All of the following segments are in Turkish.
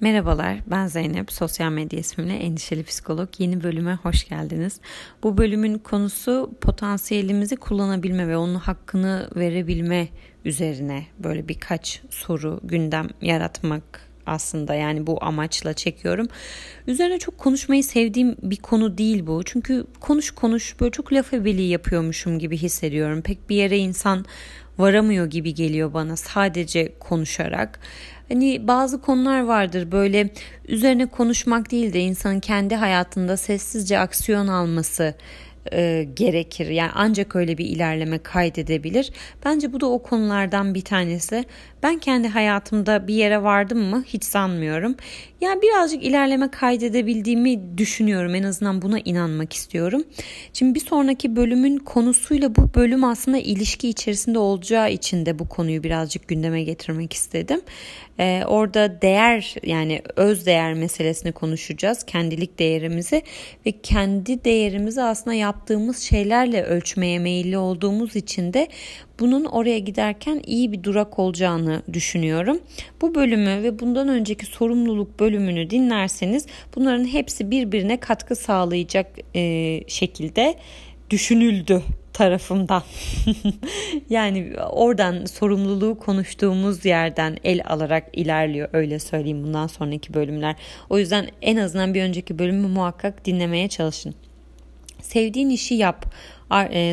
Merhabalar, ben Zeynep. Sosyal medya ismimle Endişeli Psikolog. Yeni bölüme hoş geldiniz. Bu bölümün konusu potansiyelimizi kullanabilme ve onun hakkını verebilme üzerine böyle birkaç soru, gündem yaratmak aslında yani bu amaçla çekiyorum. Üzerine çok konuşmayı sevdiğim bir konu değil bu. Çünkü konuş konuş böyle çok laf ebeliği yapıyormuşum gibi hissediyorum. Pek bir yere insan varamıyor gibi geliyor bana sadece konuşarak. Hani bazı konular vardır böyle üzerine konuşmak değil de insanın kendi hayatında sessizce aksiyon alması e, gerekir. Yani ancak öyle bir ilerleme kaydedebilir. Bence bu da o konulardan bir tanesi. Ben kendi hayatımda bir yere vardım mı hiç sanmıyorum. Yani birazcık ilerleme kaydedebildiğimi düşünüyorum. En azından buna inanmak istiyorum. Şimdi bir sonraki bölümün konusuyla bu bölüm aslında ilişki içerisinde olacağı için de bu konuyu birazcık gündeme getirmek istedim. Ee, orada değer yani öz değer meselesini konuşacağız. Kendilik değerimizi ve kendi değerimizi aslında yaptığımız şeylerle ölçmeye meyilli olduğumuz için de bunun oraya giderken iyi bir durak olacağını düşünüyorum. Bu bölümü ve bundan önceki sorumluluk bölümünü dinlerseniz bunların hepsi birbirine katkı sağlayacak e, şekilde düşünüldü tarafımdan. yani oradan sorumluluğu konuştuğumuz yerden el alarak ilerliyor öyle söyleyeyim bundan sonraki bölümler. O yüzden en azından bir önceki bölümü muhakkak dinlemeye çalışın. Sevdiğin işi yap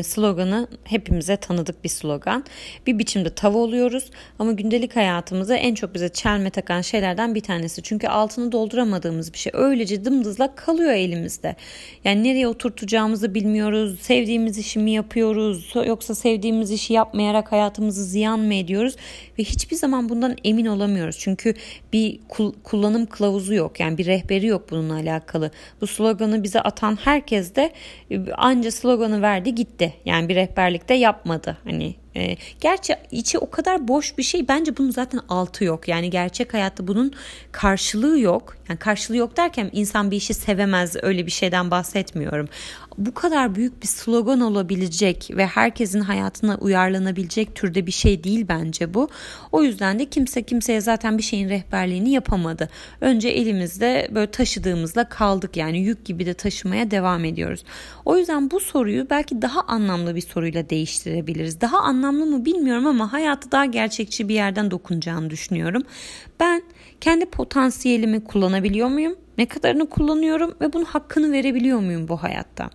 sloganı hepimize tanıdık bir slogan. Bir biçimde tav oluyoruz ama gündelik hayatımıza en çok bize çelme takan şeylerden bir tanesi. Çünkü altını dolduramadığımız bir şey öylece dımdızlak kalıyor elimizde. Yani nereye oturtacağımızı bilmiyoruz. Sevdiğimiz işi mi yapıyoruz yoksa sevdiğimiz işi yapmayarak hayatımızı ziyan mı ediyoruz? Ve hiçbir zaman bundan emin olamıyoruz. Çünkü bir kullanım kılavuzu yok. Yani bir rehberi yok bununla alakalı. Bu sloganı bize atan herkes de e, anca sloganı verdi verdi gitti. Yani bir rehberlikte yapmadı. Hani e, gerçi içi o kadar boş bir şey. Bence bunun zaten altı yok. Yani gerçek hayatta bunun karşılığı yok. Yani karşılığı yok derken insan bir işi sevemez öyle bir şeyden bahsetmiyorum bu kadar büyük bir slogan olabilecek ve herkesin hayatına uyarlanabilecek türde bir şey değil bence bu. O yüzden de kimse kimseye zaten bir şeyin rehberliğini yapamadı. Önce elimizde böyle taşıdığımızla kaldık yani yük gibi de taşımaya devam ediyoruz. O yüzden bu soruyu belki daha anlamlı bir soruyla değiştirebiliriz. Daha anlamlı mı bilmiyorum ama hayatı daha gerçekçi bir yerden dokunacağını düşünüyorum. Ben kendi potansiyelimi kullanabiliyor muyum? Ne kadarını kullanıyorum ve bunun hakkını verebiliyor muyum bu hayatta?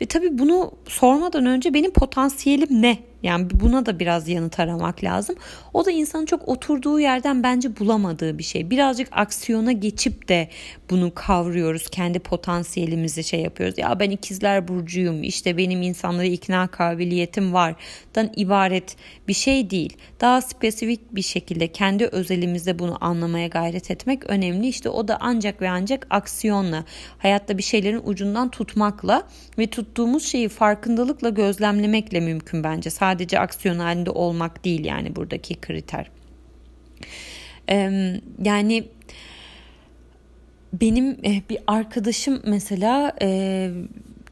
Ve tabii bunu sormadan önce benim potansiyelim ne? Yani buna da biraz yanıt aramak lazım. O da insanın çok oturduğu yerden bence bulamadığı bir şey. Birazcık aksiyona geçip de bunu kavruyoruz. Kendi potansiyelimizi şey yapıyoruz. Ya ben ikizler burcuyum. İşte benim insanları ikna kabiliyetim var. Dan ibaret bir şey değil. Daha spesifik bir şekilde kendi özelimizde bunu anlamaya gayret etmek önemli. İşte o da ancak ve ancak aksiyonla, hayatta bir şeylerin ucundan tutmakla ve tuttuğumuz şeyi farkındalıkla gözlemlemekle mümkün bence. Sadece sadece aksiyon halinde olmak değil yani buradaki kriter. yani benim eh, bir arkadaşım mesela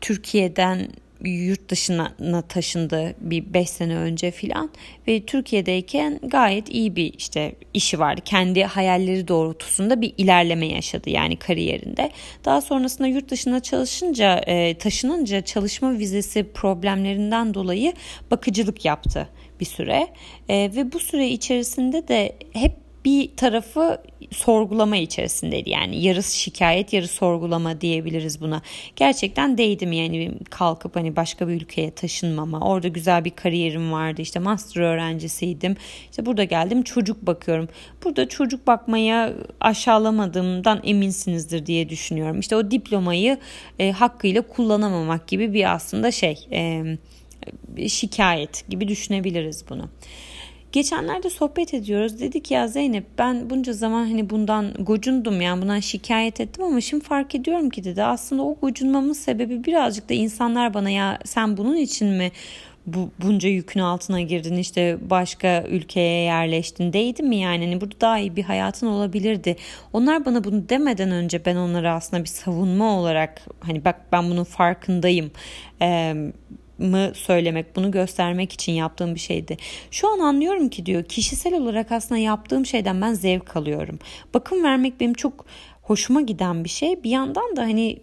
Türkiye'den yurt dışına taşındı bir 5 sene önce filan ve Türkiye'deyken gayet iyi bir işte işi vardı. Kendi hayalleri doğrultusunda bir ilerleme yaşadı yani kariyerinde. Daha sonrasında yurt dışına çalışınca e, taşınınca çalışma vizesi problemlerinden dolayı bakıcılık yaptı bir süre e, ve bu süre içerisinde de hep bir tarafı sorgulama içerisindeydi. Yani yarısı şikayet, yarı sorgulama diyebiliriz buna. Gerçekten değdim yani kalkıp hani başka bir ülkeye taşınmama. Orada güzel bir kariyerim vardı. İşte master öğrencisiydim. İşte burada geldim çocuk bakıyorum. Burada çocuk bakmaya aşağılamadığımdan eminsinizdir diye düşünüyorum. İşte o diplomayı e, hakkıyla kullanamamak gibi bir aslında şey e, şikayet gibi düşünebiliriz bunu. Geçenlerde sohbet ediyoruz. Dedik ya Zeynep ben bunca zaman hani bundan gocundum yani bundan şikayet ettim ama şimdi fark ediyorum ki dedi aslında o gocunmamın sebebi birazcık da insanlar bana ya sen bunun için mi bu bunca yükün altına girdin işte başka ülkeye yerleştin değdi mi yani hani burada daha iyi bir hayatın olabilirdi. Onlar bana bunu demeden önce ben onlara aslında bir savunma olarak hani bak ben bunun farkındayım. Ee, mı söylemek, bunu göstermek için yaptığım bir şeydi. Şu an anlıyorum ki diyor kişisel olarak aslında yaptığım şeyden ben zevk alıyorum. Bakım vermek benim çok hoşuma giden bir şey. Bir yandan da hani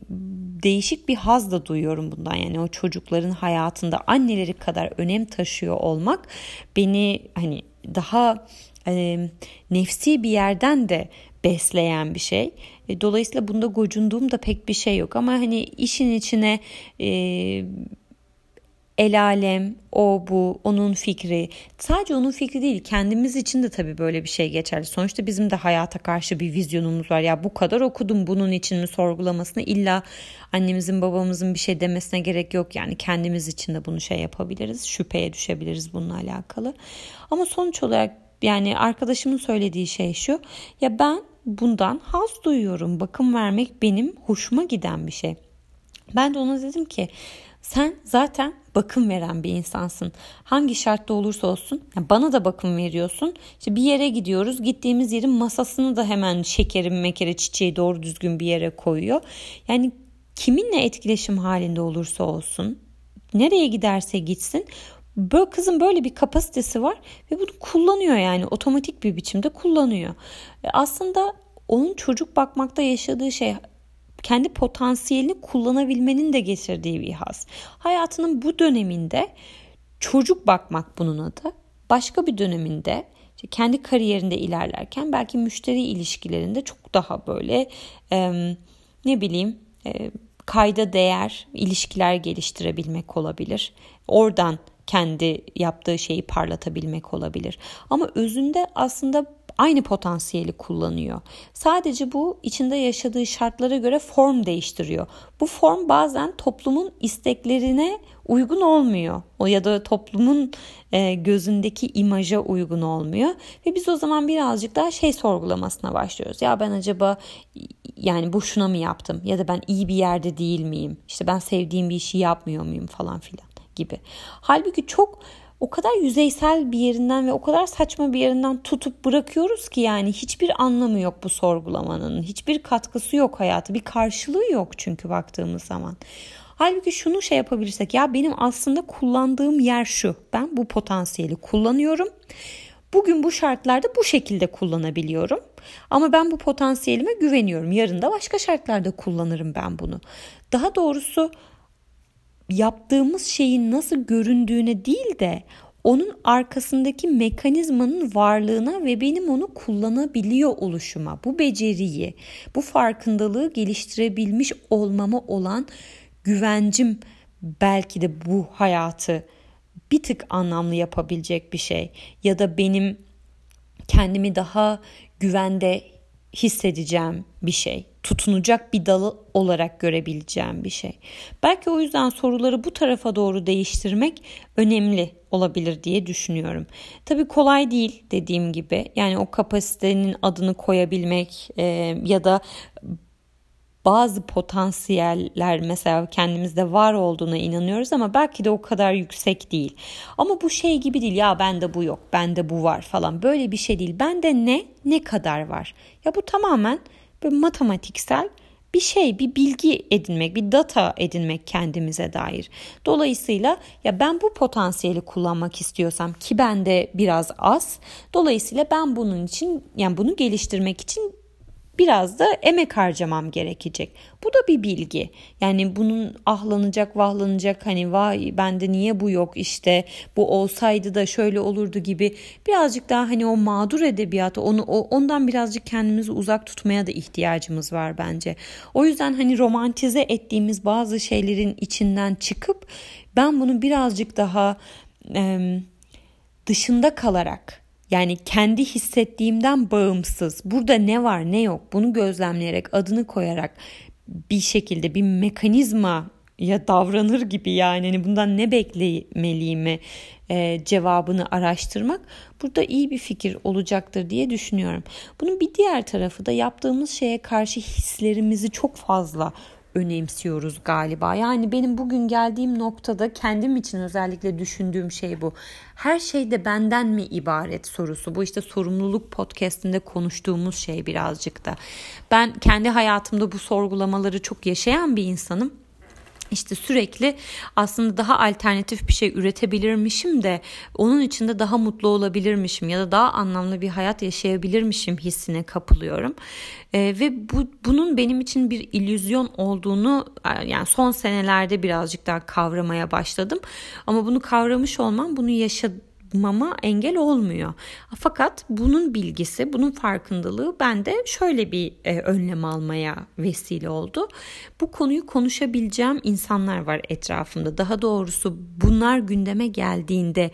değişik bir haz da duyuyorum bundan. Yani o çocukların hayatında anneleri kadar önem taşıyor olmak beni hani daha e, nefsi bir yerden de besleyen bir şey. E, dolayısıyla bunda gocunduğum da pek bir şey yok ama hani işin içine e, el alem, o bu, onun fikri. Sadece onun fikri değil kendimiz için de tabii böyle bir şey geçerli. Sonuçta bizim de hayata karşı bir vizyonumuz var. Ya bu kadar okudum bunun için mi sorgulamasına illa annemizin babamızın bir şey demesine gerek yok. Yani kendimiz için de bunu şey yapabiliriz. Şüpheye düşebiliriz bununla alakalı. Ama sonuç olarak yani arkadaşımın söylediği şey şu. Ya ben bundan haz duyuyorum. Bakım vermek benim hoşuma giden bir şey. Ben de ona dedim ki sen zaten bakım veren bir insansın. Hangi şartta olursa olsun yani bana da bakım veriyorsun. İşte bir yere gidiyoruz. Gittiğimiz yerin masasını da hemen şekeri, mekere, çiçeği doğru düzgün bir yere koyuyor. Yani kiminle etkileşim halinde olursa olsun, nereye giderse gitsin Böyle kızın böyle bir kapasitesi var ve bunu kullanıyor yani otomatik bir biçimde kullanıyor. Aslında onun çocuk bakmakta yaşadığı şey kendi potansiyelini kullanabilmenin de getirdiği bir haz. Hayatının bu döneminde çocuk bakmak bunun adı. Başka bir döneminde işte kendi kariyerinde ilerlerken belki müşteri ilişkilerinde çok daha böyle e, ne bileyim e, kayda değer ilişkiler geliştirebilmek olabilir. Oradan kendi yaptığı şeyi parlatabilmek olabilir. Ama özünde aslında aynı potansiyeli kullanıyor. Sadece bu içinde yaşadığı şartlara göre form değiştiriyor. Bu form bazen toplumun isteklerine uygun olmuyor. O ya da toplumun e, gözündeki imaja uygun olmuyor ve biz o zaman birazcık daha şey sorgulamasına başlıyoruz. Ya ben acaba yani boşuna mı yaptım ya da ben iyi bir yerde değil miyim? İşte ben sevdiğim bir işi yapmıyor muyum falan filan gibi. Halbuki çok o kadar yüzeysel bir yerinden ve o kadar saçma bir yerinden tutup bırakıyoruz ki yani hiçbir anlamı yok bu sorgulamanın. Hiçbir katkısı yok hayatı. Bir karşılığı yok çünkü baktığımız zaman. Halbuki şunu şey yapabilirsek ya benim aslında kullandığım yer şu. Ben bu potansiyeli kullanıyorum. Bugün bu şartlarda bu şekilde kullanabiliyorum. Ama ben bu potansiyelime güveniyorum. Yarın da başka şartlarda kullanırım ben bunu. Daha doğrusu yaptığımız şeyin nasıl göründüğüne değil de onun arkasındaki mekanizmanın varlığına ve benim onu kullanabiliyor oluşuma, bu beceriyi, bu farkındalığı geliştirebilmiş olmama olan güvencim belki de bu hayatı bir tık anlamlı yapabilecek bir şey ya da benim kendimi daha güvende hissedeceğim bir şey. Tutunacak bir dalı olarak görebileceğim bir şey. Belki o yüzden soruları bu tarafa doğru değiştirmek önemli olabilir diye düşünüyorum. Tabii kolay değil dediğim gibi. Yani o kapasitenin adını koyabilmek e, ya da bazı potansiyeller mesela kendimizde var olduğuna inanıyoruz ama belki de o kadar yüksek değil. Ama bu şey gibi değil ya bende bu yok, bende bu var falan böyle bir şey değil. Bende ne, ne kadar var? Ya bu tamamen böyle matematiksel bir şey, bir bilgi edinmek, bir data edinmek kendimize dair. Dolayısıyla ya ben bu potansiyeli kullanmak istiyorsam ki bende biraz az. Dolayısıyla ben bunun için yani bunu geliştirmek için biraz da emek harcamam gerekecek. Bu da bir bilgi. Yani bunun ahlanacak, vahlanacak hani vay bende niye bu yok işte bu olsaydı da şöyle olurdu gibi birazcık daha hani o mağdur edebiyatı onu ondan birazcık kendimizi uzak tutmaya da ihtiyacımız var bence. O yüzden hani romantize ettiğimiz bazı şeylerin içinden çıkıp ben bunu birazcık daha e, dışında kalarak yani kendi hissettiğimden bağımsız. Burada ne var ne yok bunu gözlemleyerek adını koyarak bir şekilde bir mekanizma ya davranır gibi yani hani bundan ne beklemeliyimi e, cevabını araştırmak burada iyi bir fikir olacaktır diye düşünüyorum. Bunun bir diğer tarafı da yaptığımız şeye karşı hislerimizi çok fazla önemsiyoruz galiba. Yani benim bugün geldiğim noktada kendim için özellikle düşündüğüm şey bu. Her şey de benden mi ibaret sorusu. Bu işte sorumluluk podcastinde konuştuğumuz şey birazcık da. Ben kendi hayatımda bu sorgulamaları çok yaşayan bir insanım. İşte sürekli aslında daha alternatif bir şey üretebilirmişim de onun içinde daha mutlu olabilirmişim ya da daha anlamlı bir hayat yaşayabilirmişim hissine kapılıyorum. Ee, ve bu bunun benim için bir illüzyon olduğunu e, yani son senelerde birazcık daha kavramaya başladım. Ama bunu kavramış olmam bunu yaşadım yapmama engel olmuyor. Fakat bunun bilgisi, bunun farkındalığı bende şöyle bir e, önlem almaya vesile oldu. Bu konuyu konuşabileceğim insanlar var etrafımda. Daha doğrusu bunlar gündeme geldiğinde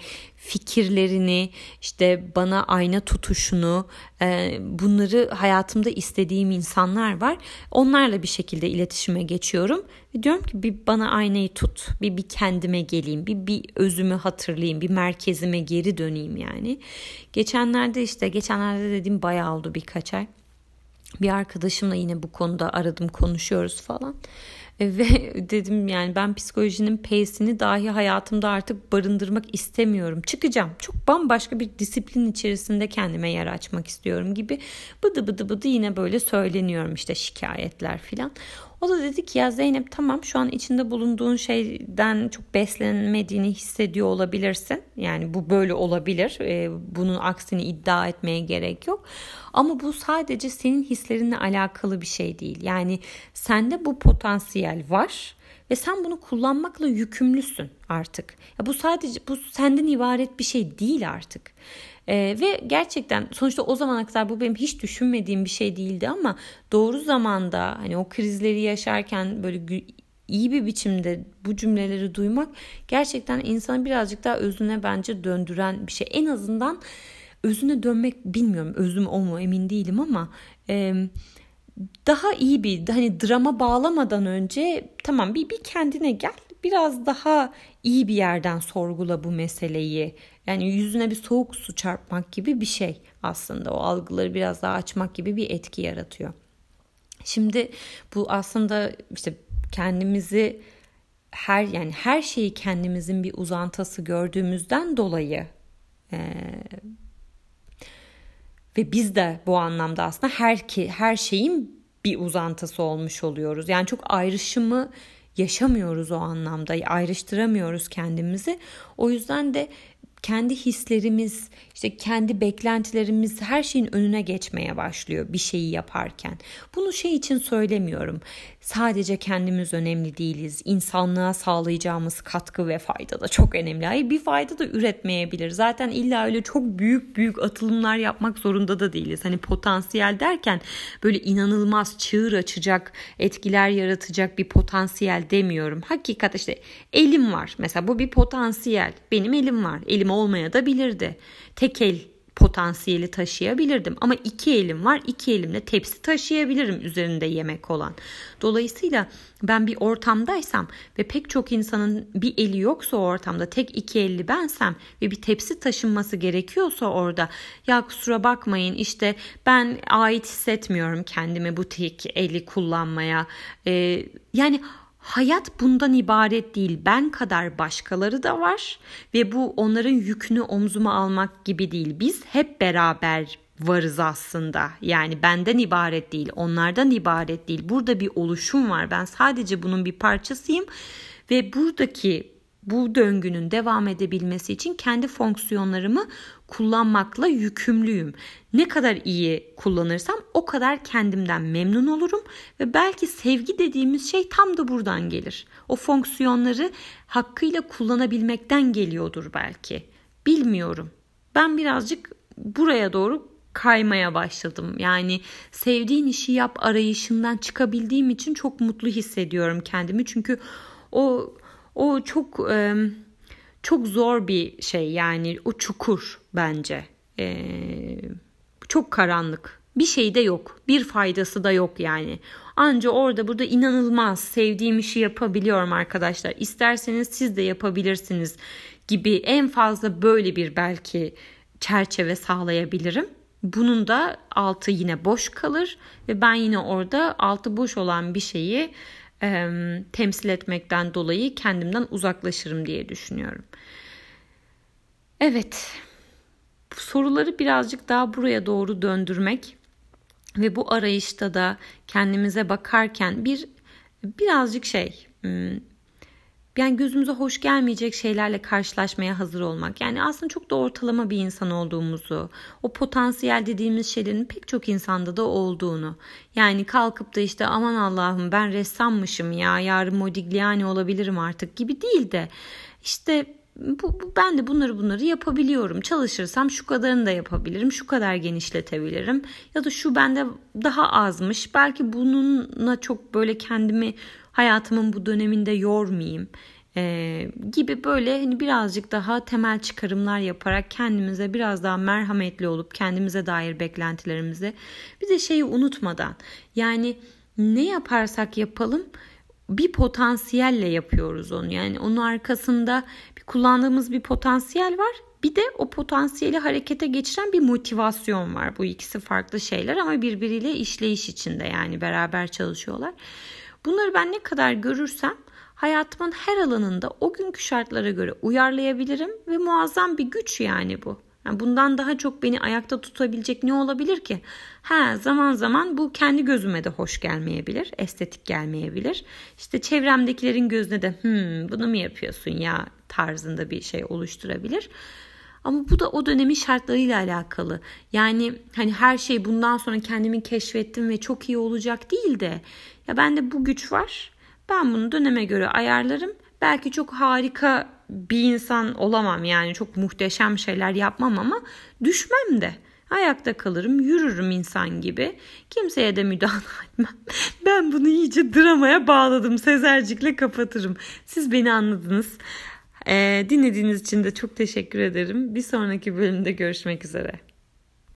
fikirlerini, işte bana ayna tutuşunu, e, bunları hayatımda istediğim insanlar var. Onlarla bir şekilde iletişime geçiyorum. Ve diyorum ki bir bana aynayı tut, bir, bir kendime geleyim, bir, bir özümü hatırlayayım, bir merkezime geri döneyim yani. Geçenlerde işte, geçenlerde dediğim bayağı oldu birkaç ay. Bir arkadaşımla yine bu konuda aradım konuşuyoruz falan. E, ve dedim yani ben psikolojinin P'sini dahi hayatımda artık barındırmak istemiyorum. Çıkacağım. Çok bambaşka bir disiplin içerisinde kendime yer açmak istiyorum gibi bıdı bıdı bıdı yine böyle söyleniyorum işte şikayetler filan. O da dedi ki ya Zeynep tamam şu an içinde bulunduğun şeyden çok beslenmediğini hissediyor olabilirsin. Yani bu böyle olabilir. Ee, bunun aksini iddia etmeye gerek yok. Ama bu sadece senin hislerinle alakalı bir şey değil. Yani sende bu potansiyel var ve sen bunu kullanmakla yükümlüsün artık. Ya bu sadece bu senden ibaret bir şey değil artık. Ee, ve gerçekten sonuçta o zamana kadar bu benim hiç düşünmediğim bir şey değildi ama doğru zamanda hani o krizleri yaşarken böyle iyi bir biçimde bu cümleleri duymak gerçekten insanı birazcık daha özüne bence döndüren bir şey. En azından özüne dönmek bilmiyorum özüm o mu emin değilim ama e, daha iyi bir hani drama bağlamadan önce tamam bir, bir kendine gel biraz daha iyi bir yerden sorgula bu meseleyi. Yani yüzüne bir soğuk su çarpmak gibi bir şey aslında. O algıları biraz daha açmak gibi bir etki yaratıyor. Şimdi bu aslında işte kendimizi her yani her şeyi kendimizin bir uzantısı gördüğümüzden dolayı e, ve biz de bu anlamda aslında her ki her şeyin bir uzantısı olmuş oluyoruz. Yani çok ayrışımı yaşamıyoruz o anlamda. Ayrıştıramıyoruz kendimizi. O yüzden de kendi hislerimiz, işte kendi beklentilerimiz her şeyin önüne geçmeye başlıyor bir şeyi yaparken. Bunu şey için söylemiyorum. Sadece kendimiz önemli değiliz. İnsanlığa sağlayacağımız katkı ve fayda da çok önemli. Hayır bir fayda da üretmeyebilir. Zaten illa öyle çok büyük büyük atılımlar yapmak zorunda da değiliz. Hani potansiyel derken böyle inanılmaz çığır açacak, etkiler yaratacak bir potansiyel demiyorum. Hakikat işte elim var. Mesela bu bir potansiyel. Benim elim var. Elim olmaya da bilirdi. Tek el potansiyeli taşıyabilirdim. Ama iki elim var. iki elimle tepsi taşıyabilirim üzerinde yemek olan. Dolayısıyla ben bir ortamdaysam ve pek çok insanın bir eli yoksa o ortamda tek iki elli bensem ve bir tepsi taşınması gerekiyorsa orada ya kusura bakmayın işte ben ait hissetmiyorum kendimi bu tek eli kullanmaya. Ee, yani Hayat bundan ibaret değil. Ben kadar başkaları da var ve bu onların yükünü omzuma almak gibi değil. Biz hep beraber varız aslında. Yani benden ibaret değil, onlardan ibaret değil. Burada bir oluşum var. Ben sadece bunun bir parçasıyım ve buradaki bu döngünün devam edebilmesi için kendi fonksiyonlarımı kullanmakla yükümlüyüm. Ne kadar iyi kullanırsam o kadar kendimden memnun olurum ve belki sevgi dediğimiz şey tam da buradan gelir. O fonksiyonları hakkıyla kullanabilmekten geliyordur belki. Bilmiyorum. Ben birazcık buraya doğru kaymaya başladım. Yani sevdiğin işi yap arayışından çıkabildiğim için çok mutlu hissediyorum kendimi. Çünkü o o çok çok zor bir şey yani o çukur bence. Çok karanlık. Bir şey de yok. Bir faydası da yok yani. Anca orada burada inanılmaz sevdiğim işi yapabiliyorum arkadaşlar. İsterseniz siz de yapabilirsiniz gibi en fazla böyle bir belki çerçeve sağlayabilirim. Bunun da altı yine boş kalır ve ben yine orada altı boş olan bir şeyi e, temsil etmekten dolayı kendimden uzaklaşırım diye düşünüyorum. Evet, soruları birazcık daha buraya doğru döndürmek ve bu arayışta da kendimize bakarken bir birazcık şey yani gözümüze hoş gelmeyecek şeylerle karşılaşmaya hazır olmak. Yani aslında çok da ortalama bir insan olduğumuzu, o potansiyel dediğimiz şeylerin pek çok insanda da olduğunu. Yani kalkıp da işte aman Allah'ım ben ressammışım ya yarın Modigliani olabilirim artık gibi değil de işte bu, bu, ben de bunları bunları yapabiliyorum. Çalışırsam şu kadarını da yapabilirim. Şu kadar genişletebilirim. Ya da şu bende daha azmış. Belki bununla çok böyle kendimi hayatımın bu döneminde yormayayım. Ee, gibi böyle hani birazcık daha temel çıkarımlar yaparak kendimize biraz daha merhametli olup kendimize dair beklentilerimizi bir de şeyi unutmadan yani ne yaparsak yapalım bir potansiyelle yapıyoruz onu. Yani onun arkasında kullandığımız bir potansiyel var. Bir de o potansiyeli harekete geçiren bir motivasyon var. Bu ikisi farklı şeyler ama birbiriyle işleyiş içinde yani beraber çalışıyorlar. Bunları ben ne kadar görürsem hayatımın her alanında o günkü şartlara göre uyarlayabilirim ve muazzam bir güç yani bu. Bundan daha çok beni ayakta tutabilecek ne olabilir ki? Ha zaman zaman bu kendi gözüme de hoş gelmeyebilir, estetik gelmeyebilir. İşte çevremdekilerin gözüne de hmm, bunu mu yapıyorsun ya tarzında bir şey oluşturabilir. Ama bu da o dönemin şartlarıyla alakalı. Yani hani her şey bundan sonra kendimi keşfettim ve çok iyi olacak değil de ya bende bu güç var. Ben bunu döneme göre ayarlarım. Belki çok harika bir insan olamam yani çok muhteşem şeyler yapmam ama düşmem de. Ayakta kalırım, yürürüm insan gibi. Kimseye de müdahale etmem. Ben bunu iyice dramaya bağladım. Sezercikle kapatırım. Siz beni anladınız. Ee, dinlediğiniz için de çok teşekkür ederim. Bir sonraki bölümde görüşmek üzere.